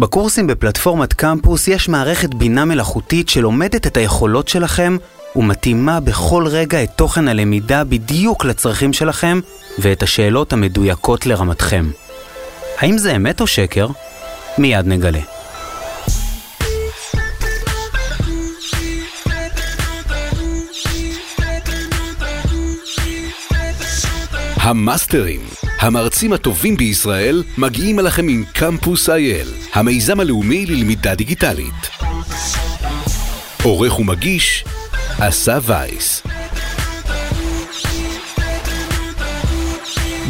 בקורסים בפלטפורמת קמפוס יש מערכת בינה מלאכותית שלומדת את היכולות שלכם ומתאימה בכל רגע את תוכן הלמידה בדיוק לצרכים שלכם ואת השאלות המדויקות לרמתכם. האם זה אמת או שקר? מיד נגלה. המאסטרים, המרצים הטובים בישראל, מגיעים אליכם עם קמפוס אייל, המיזם הלאומי ללמידה דיגיטלית. עורך ומגיש, אסף וייס.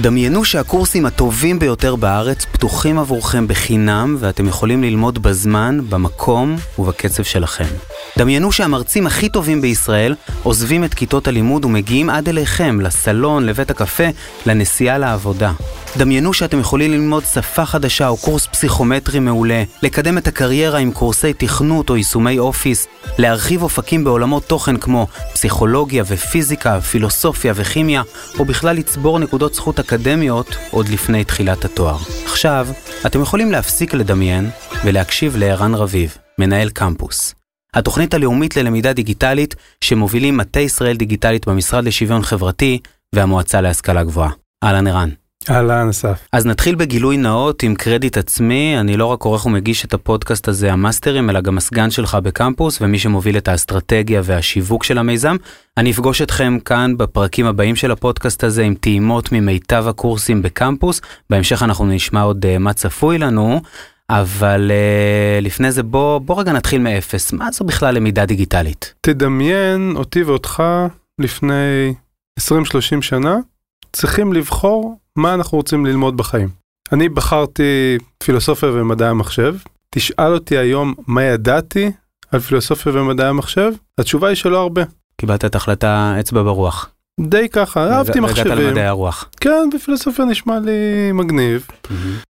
דמיינו שהקורסים הטובים ביותר בארץ פתוחים עבורכם בחינם ואתם יכולים ללמוד בזמן, במקום ובקצב שלכם. דמיינו שהמרצים הכי טובים בישראל עוזבים את כיתות הלימוד ומגיעים עד אליכם, לסלון, לבית הקפה, לנסיעה לעבודה. דמיינו שאתם יכולים ללמוד שפה חדשה או קורס פסיכומטרי מעולה, לקדם את הקריירה עם קורסי תכנות או יישומי אופיס, להרחיב אופקים בעולמות תוכן כמו פסיכולוגיה ופיזיקה, פילוסופיה וכימיה, או בכלל לצבור נקודות זכות אקדמיות עוד לפני תחילת התואר. עכשיו, אתם יכולים להפסיק לדמיין ולהקשיב לערן רביב, מנהל קמפוס. התוכנית הלאומית ללמידה דיגיטלית שמובילים מטה ישראל דיגיטלית במשרד לשוויון חברתי והמועצה להשכלה גבוהה. אהלן ערן. אהלן אסף. אז נתחיל בגילוי נאות עם קרדיט עצמי, אני לא רק עורך ומגיש את הפודקאסט הזה המאסטרים, אלא גם הסגן שלך בקמפוס ומי שמוביל את האסטרטגיה והשיווק של המיזם. אני אפגוש אתכם כאן בפרקים הבאים של הפודקאסט הזה עם טעימות ממיטב הקורסים בקמפוס, בהמשך אנחנו נשמע עוד uh, מה צפוי לנו, אבל uh, לפני זה בוא, בוא רגע נתחיל מאפס, מה זו בכלל למידה דיגיטלית? תדמיין אותי ואותך לפני 20-30 שנה, צריכים לבחור מה אנחנו רוצים ללמוד בחיים. אני בחרתי פילוסופיה ומדעי המחשב, תשאל אותי היום מה ידעתי על פילוסופיה ומדעי המחשב, התשובה היא שלא הרבה. קיבלת את החלטה אצבע ברוח. די ככה, אהבתי מחשבים. למדעי הרוח. כן, בפילוסופיה נשמע לי מגניב.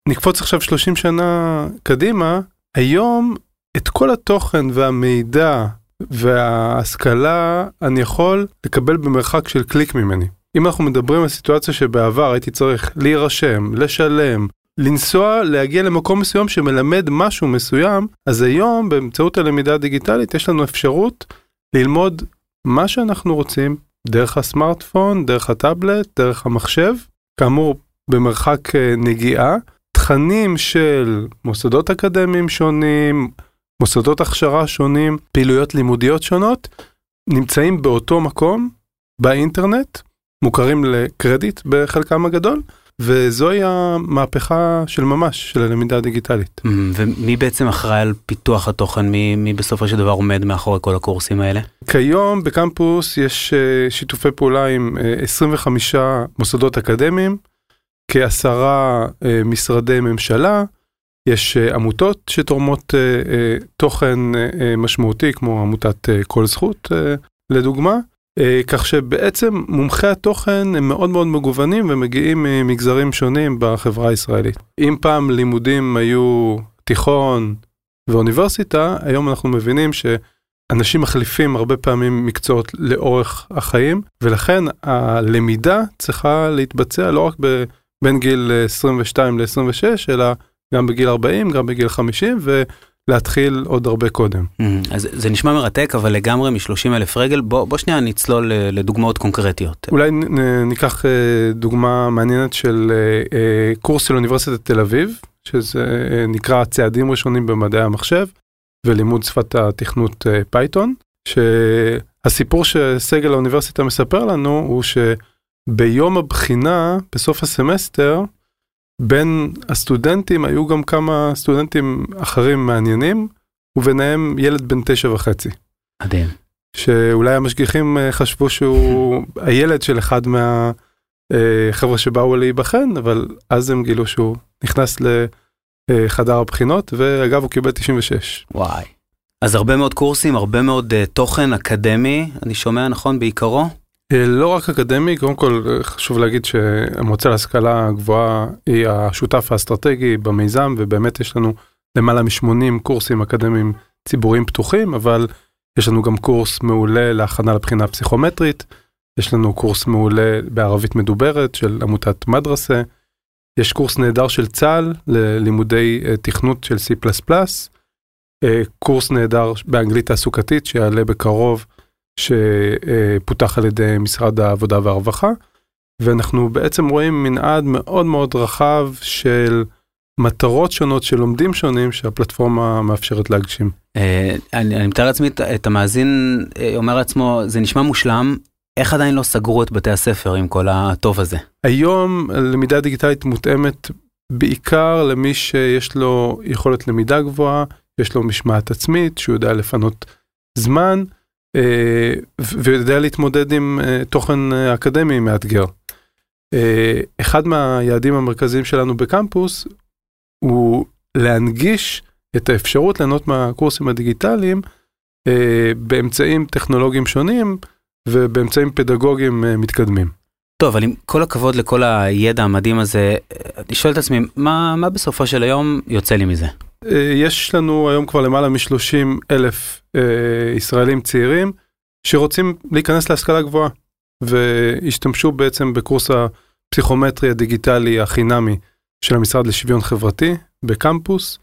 נקפוץ עכשיו 30 שנה קדימה, היום את כל התוכן והמידע וההשכלה אני יכול לקבל במרחק של קליק ממני. אם אנחנו מדברים על סיטואציה שבעבר הייתי צריך להירשם, לשלם, לנסוע, להגיע למקום מסוים שמלמד משהו מסוים, אז היום באמצעות הלמידה הדיגיטלית יש לנו אפשרות ללמוד מה שאנחנו רוצים דרך הסמארטפון, דרך הטאבלט, דרך המחשב, כאמור במרחק אה, נגיעה, תכנים של מוסדות אקדמיים שונים, מוסדות הכשרה שונים, פעילויות לימודיות שונות, נמצאים באותו מקום באינטרנט, מוכרים לקרדיט בחלקם הגדול, וזוהי המהפכה של ממש של הלמידה הדיגיטלית. Mm, ומי בעצם אחראי על פיתוח התוכן? מי, מי בסופו של דבר עומד מאחורי כל הקורסים האלה? כיום בקמפוס יש אה, שיתופי פעולה עם אה, 25 מוסדות אקדמיים, כעשרה אה, משרדי ממשלה, יש אה, עמותות שתורמות אה, אה, תוכן אה, אה, משמעותי כמו עמותת אה, כל זכות אה, לדוגמה, אה, כך שבעצם מומחי התוכן הם מאוד מאוד מגוונים ומגיעים ממגזרים שונים בחברה הישראלית. אם פעם לימודים היו תיכון ואוניברסיטה, היום אנחנו מבינים שאנשים מחליפים הרבה פעמים מקצועות לאורך החיים, ולכן הלמידה צריכה להתבצע לא רק. בין גיל 22 ל-26, אלא גם בגיל 40, גם בגיל 50, ולהתחיל עוד הרבה קודם. אמ, אז זה נשמע מרתק, אבל לגמרי מ-30 אלף רגל, בוא, בוא שנייה נצלול אה, לדוגמאות קונקרטיות. אולי ניקח אה, דוגמה מעניינת של אה, קורס של אוניברסיטת תל אביב, שזה נקרא צעדים ראשונים במדעי המחשב ולימוד שפת התכנות פייתון, שהסיפור שסגל האוניברסיטה מספר לנו הוא שביום הבחינה, בסוף הסמסטר, בין הסטודנטים היו גם כמה סטודנטים אחרים מעניינים, וביניהם ילד בן תשע וחצי. מדהים. שאולי המשגיחים אה, חשבו שהוא הילד של אחד מהחבר'ה שבאו להיבחן, אבל אז הם גילו שהוא נכנס לחדר הבחינות, ואגב הוא קיבל 96. וואי. אז הרבה מאוד קורסים, הרבה מאוד uh, תוכן אקדמי, אני שומע נכון בעיקרו? אה, לא רק אקדמי, קודם כל אה, חשוב להגיד שהמועצה להשכלה גבוהה היא השותף האסטרטגי במיזם, ובאמת יש לנו למעלה מ-80 קורסים אקדמיים ציבוריים פתוחים, אבל יש לנו גם קורס מעולה להכנה לבחינה פסיכומטרית, יש לנו קורס מעולה בערבית מדוברת של עמותת מדרסה, יש קורס נהדר של צה"ל ללימודי תכנות של C++, קורס נהדר באנגלית תעסוקתית שיעלה בקרוב, שפותח על ידי משרד העבודה והרווחה, ואנחנו בעצם רואים מנעד מאוד מאוד רחב של מטרות שונות של לומדים שונים שהפלטפורמה מאפשרת להגשים. אני מתאר לעצמי את המאזין אומר לעצמו זה נשמע מושלם איך עדיין לא סגרו את בתי הספר עם כל הטוב הזה. היום למידה דיגיטלית מותאמת בעיקר למי שיש לו יכולת למידה גבוהה יש לו משמעת עצמית שהוא יודע לפנות זמן ויודע להתמודד עם תוכן אקדמי מאתגר. אחד מהיעדים המרכזיים שלנו בקמפוס הוא להנגיש את האפשרות ליהנות מהקורסים הדיגיטליים באמצעים טכנולוגיים שונים ובאמצעים פדגוגיים מתקדמים. טוב, אבל עם כל הכבוד לכל הידע המדהים הזה, אני שואל את עצמי, מה, מה בסופו של היום יוצא לי מזה? יש לנו היום כבר למעלה מ-30 אלף ישראלים צעירים שרוצים להיכנס להשכלה גבוהה והשתמשו בעצם בקורס הפסיכומטרי הדיגיטלי החינמי של המשרד לשוויון חברתי בקמפוס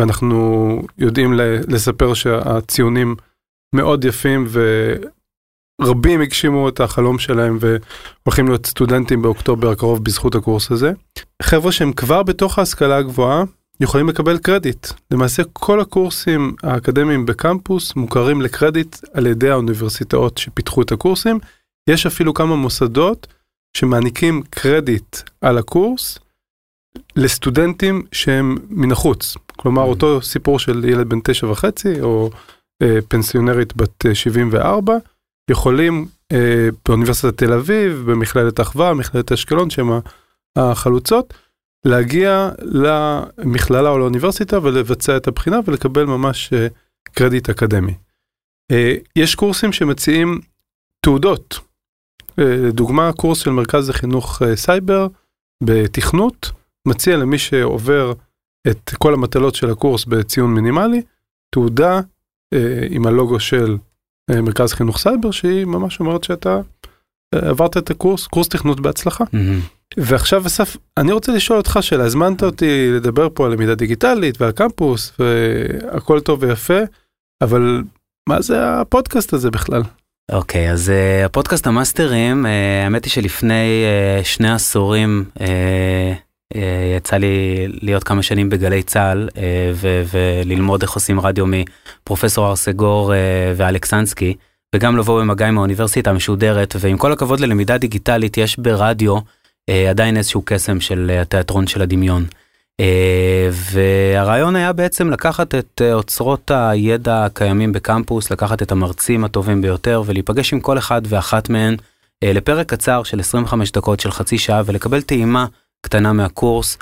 ואנחנו יודעים לספר שהציונים מאוד יפים ורבים הגשימו את החלום שלהם והולכים להיות סטודנטים באוקטובר הקרוב בזכות הקורס הזה. חבר'ה שהם כבר בתוך ההשכלה הגבוהה יכולים לקבל קרדיט. למעשה כל הקורסים האקדמיים בקמפוס מוכרים לקרדיט על ידי האוניברסיטאות שפיתחו את הקורסים. יש אפילו כמה מוסדות שמעניקים קרדיט על הקורס לסטודנטים שהם מן החוץ. כלומר אותו סיפור של ילד בן תשע וחצי או אה, פנסיונרית בת 74 יכולים אה, באוניברסיטת תל אביב, במכללת אחווה, מכללת אשקלון שהם החלוצות. להגיע למכללה או לאוניברסיטה ולבצע את הבחינה ולקבל ממש קרדיט אקדמי. יש קורסים שמציעים תעודות. לדוגמה, קורס של מרכז לחינוך סייבר בתכנות, מציע למי שעובר את כל המטלות של הקורס בציון מינימלי, תעודה עם הלוגו של מרכז חינוך סייבר, שהיא ממש אומרת שאתה עברת את הקורס, קורס תכנות בהצלחה. Mm-hmm. ועכשיו אסף, אני רוצה לשאול אותך שאלה, הזמנת אותי לדבר פה על למידה דיגיטלית ועל קמפוס והכל טוב ויפה, אבל מה זה הפודקאסט הזה בכלל? אוקיי, okay, אז uh, הפודקאסט המאסטרים, uh, האמת היא שלפני uh, שני עשורים uh, uh, יצא לי להיות כמה שנים בגלי צה"ל uh, ו- וללמוד איך עושים רדיו מפרופסור ארסגור uh, ואלכסנסקי, וגם לבוא במגע עם האוניברסיטה המשודרת, ועם כל הכבוד ללמידה דיגיטלית, יש ברדיו עדיין איזשהו קסם של אה, התיאטרון של הדמיון. אה, והרעיון היה בעצם לקחת את אוצרות הידע הקיימים בקמפוס, לקחת את המרצים הטובים ביותר ולהיפגש עם כל אחד ואחת מהן לפרק קצר של 25 דקות של חצי שעה ולקבל טעימה קטנה מהקורס,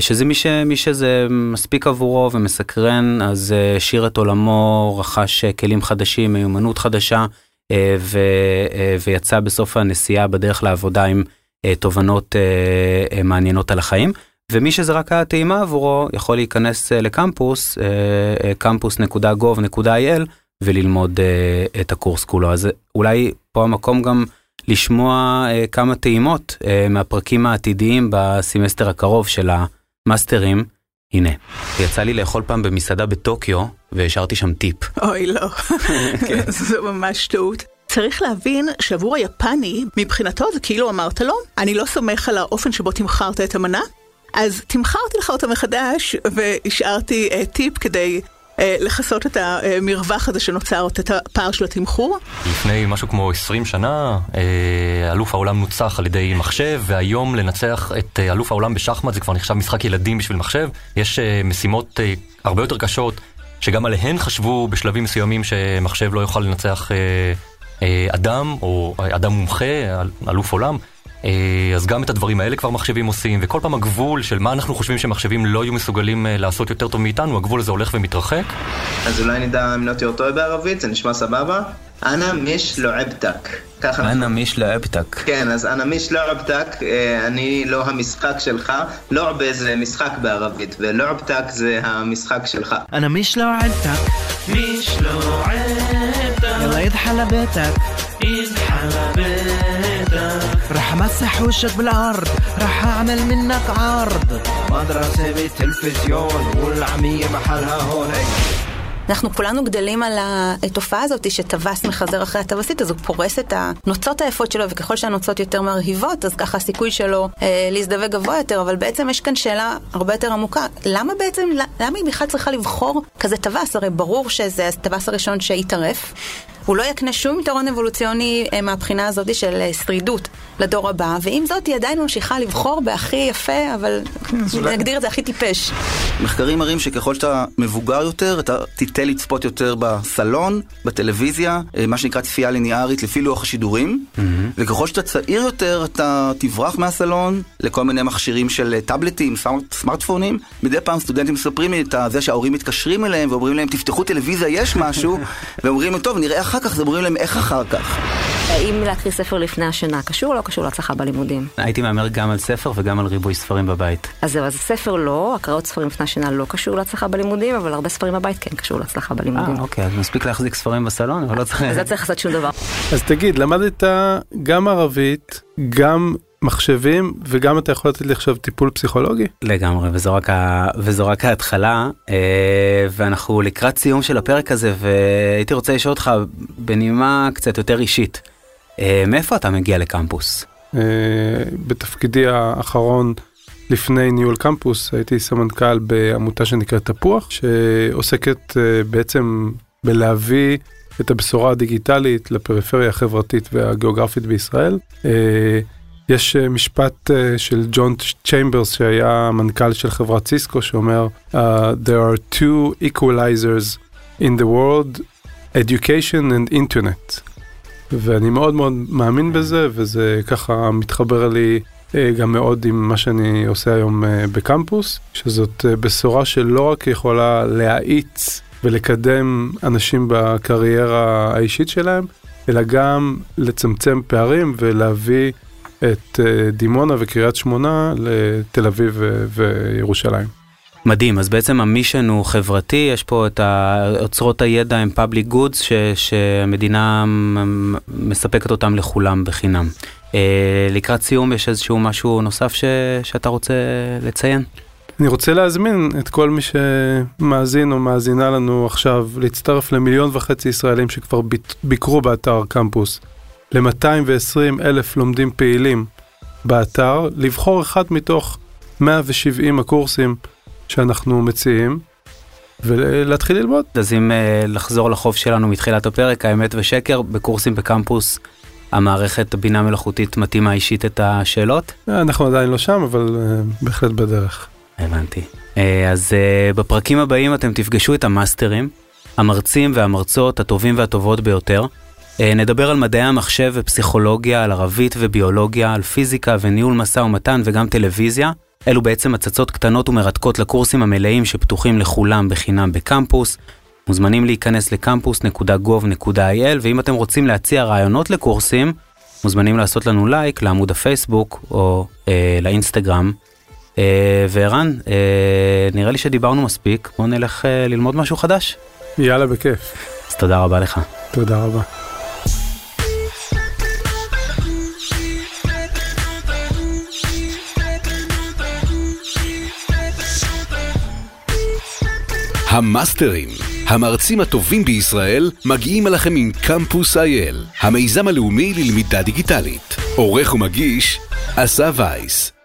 שזה מי, ש, מי שזה מספיק עבורו ומסקרן, אז השאיר את עולמו, רכש כלים חדשים, מיומנות חדשה, ו, ויצא בסוף הנסיעה בדרך לעבודה עם אה, תובנות אה, אה, מעניינות על החיים. ומי שזה רק הטעימה עבורו יכול להיכנס לקמפוס, campus.gov.il וללמוד את הקורס כולו. אז אולי פה המקום גם לשמוע כמה טעימות מהפרקים העתידיים בסמסטר הקרוב של המאסטרים. הנה, יצא לי לאכול פעם במסעדה בטוקיו והשארתי שם טיפ. אוי לא, כן. זו ממש טעות. צריך להבין שעבור היפני, מבחינתו זה כאילו אמרת לו, אני לא סומך על האופן שבו תמכרת את המנה, אז תמכרתי לך אותה מחדש והשארתי uh, טיפ כדי uh, לכסות את המרווח הזה שנוצר, את הפער של התמחור. לפני משהו כמו 20 שנה, uh, אלוף העולם נוצח על ידי מחשב, והיום לנצח את uh, אלוף העולם בשחמט זה כבר נחשב משחק ילדים בשביל מחשב. יש uh, משימות uh, הרבה יותר קשות, שגם עליהן חשבו בשלבים מסוימים שמחשב לא יוכל לנצח... אה, אדם, או אדם מומחה, אלוף עולם, אה, אז גם את הדברים האלה כבר מחשבים עושים, וכל פעם הגבול של מה אנחנו חושבים שמחשבים לא יהיו מסוגלים אה, לעשות יותר טוב מאיתנו, הגבול הזה הולך ומתרחק. אז אולי נדע אם לא תהיה טועה בערבית, זה נשמע סבבה? אנא מיש לא עבטק. אנא מיש לא עבטק. כן, אז אנא מיש לא עבטק, אני לא המשחק שלך. לועבה זה משחק בערבית, ולועבטק זה המשחק שלך. אנא מיש לא עבטק. מיש לא עבטק. יאללה, איד חלבטק. איד חלבטק. راح امسح وشك بالارض راح اعمل منك عرض مدرسة بالتلفزيون والعمية محلها هون אנחנו כולנו גדלים על התופעה הזאת שטווס מחזר אחרי הטווסית, אז הוא פורס את הנוצות היפות שלו, וככל שהנוצות יותר מרהיבות, אז ככה הסיכוי שלו אה, להזדווג גבוה יותר, אבל בעצם יש כאן שאלה הרבה יותר עמוקה. למה בעצם, למה היא בכלל צריכה לבחור כזה טווס? הרי ברור שזה הטווס הראשון שהתערף. הוא לא יקנה שום יתרון אבולוציוני אה, מהבחינה הזאת של אה, שרידות לדור הבא, ועם זאת היא עדיין ממשיכה לבחור בהכי יפה, אבל נגדיר את זה הכי טיפש. מחקרים מראים שככל שאתה מבוגר יותר, אתה תיטה לצפות יותר בסלון, בטלוויזיה, אה, מה שנקרא צפייה ליניארית לפי לוח השידורים, וככל שאתה צעיר יותר, אתה תברח מהסלון לכל מיני מכשירים של טאבלטים, סמארטפונים. מדי פעם סטודנטים מספרים לי את זה שההורים מתקשרים אליהם ואומרים להם, תפתחו טלוויזיה, יש משהו, ואומרים להם, טוב, נראה אחר כך, אז אומרים להם, איך אחר כך? האם להקריא ספר לפני השינה קשור או לא קשור להצלחה בלימודים? הייתי מהמר גם על ספר וגם על ריבוי ספרים בבית. אז זהו, אז ספר לא, הקראות ספרים לפני השינה לא קשור להצלחה בלימודים, אבל הרבה ספרים בבית כן קשור להצלחה בלימודים. אה, אוקיי, אז מספיק להחזיק ספרים בסלון, אבל לא צריך... אז לא צריך לעשות שום דבר. אז תגיד, למדת גם ערבית, גם מחשבים, וגם אתה יכול לתת לי עכשיו טיפול פסיכולוגי? לגמרי, וזו רק, ה... וזו רק ההתחלה, אה, ואנחנו לקראת סיום של הפרק הזה, והייתי רוצה לשאול אותך בנימה קצת יותר אישית, אה, מאיפה אתה מגיע לקמפוס? אה, בתפקידי האחרון לפני ניהול קמפוס הייתי סמנכ"ל בעמותה שנקראת תפוח, שעוסקת בעצם בלהביא את הבשורה הדיגיטלית לפריפריה החברתית והגיאוגרפית בישראל. יש משפט של ג'ון צ'יימברס שהיה מנכ"ל של חברת סיסקו שאומר uh, there are two equalizers in the world education and internet. ואני מאוד מאוד מאמין בזה וזה ככה מתחבר לי גם מאוד עם מה שאני עושה היום בקמפוס שזאת בשורה שלא רק יכולה להאיץ ולקדם אנשים בקריירה האישית שלהם אלא גם לצמצם פערים ולהביא את דימונה וקריית שמונה לתל אביב וירושלים. מדהים, אז בעצם המישן הוא חברתי, יש פה את אוצרות הידע public goods ש, שהמדינה מספקת אותם לכולם בחינם. אה, לקראת סיום יש איזשהו משהו נוסף ש, שאתה רוצה לציין? אני רוצה להזמין את כל מי שמאזין או מאזינה לנו עכשיו להצטרף למיליון וחצי ישראלים שכבר ביקרו באתר קמפוס. ל-220 אלף לומדים פעילים באתר, לבחור אחד מתוך 170 הקורסים שאנחנו מציעים, ולהתחיל ללמוד. אז אם uh, לחזור לחוב שלנו מתחילת הפרק, האמת ושקר, בקורסים בקמפוס, המערכת בינה מלאכותית מתאימה אישית את השאלות? אנחנו עדיין לא שם, אבל uh, בהחלט בדרך. הבנתי. Uh, אז uh, בפרקים הבאים אתם תפגשו את המאסטרים, המרצים והמרצות הטובים והטובות ביותר. נדבר על מדעי המחשב ופסיכולוגיה, על ערבית וביולוגיה, על פיזיקה וניהול משא ומתן וגם טלוויזיה. אלו בעצם הצצות קטנות ומרתקות לקורסים המלאים שפתוחים לכולם בחינם בקמפוס. מוזמנים להיכנס לקמפוס.gov.il ואם אתם רוצים להציע רעיונות לקורסים, מוזמנים לעשות לנו לייק לעמוד הפייסבוק או אה, לאינסטגרם. אה, וערן, אה, נראה לי שדיברנו מספיק, בואו נלך אה, ללמוד משהו חדש. יאללה, בכיף. אז תודה רבה לך. תודה רבה. המאסטרים, המרצים הטובים בישראל, מגיעים אליכם עם קמפוס אייל, המיזם הלאומי ללמידה דיגיטלית. עורך ומגיש, אסף וייס.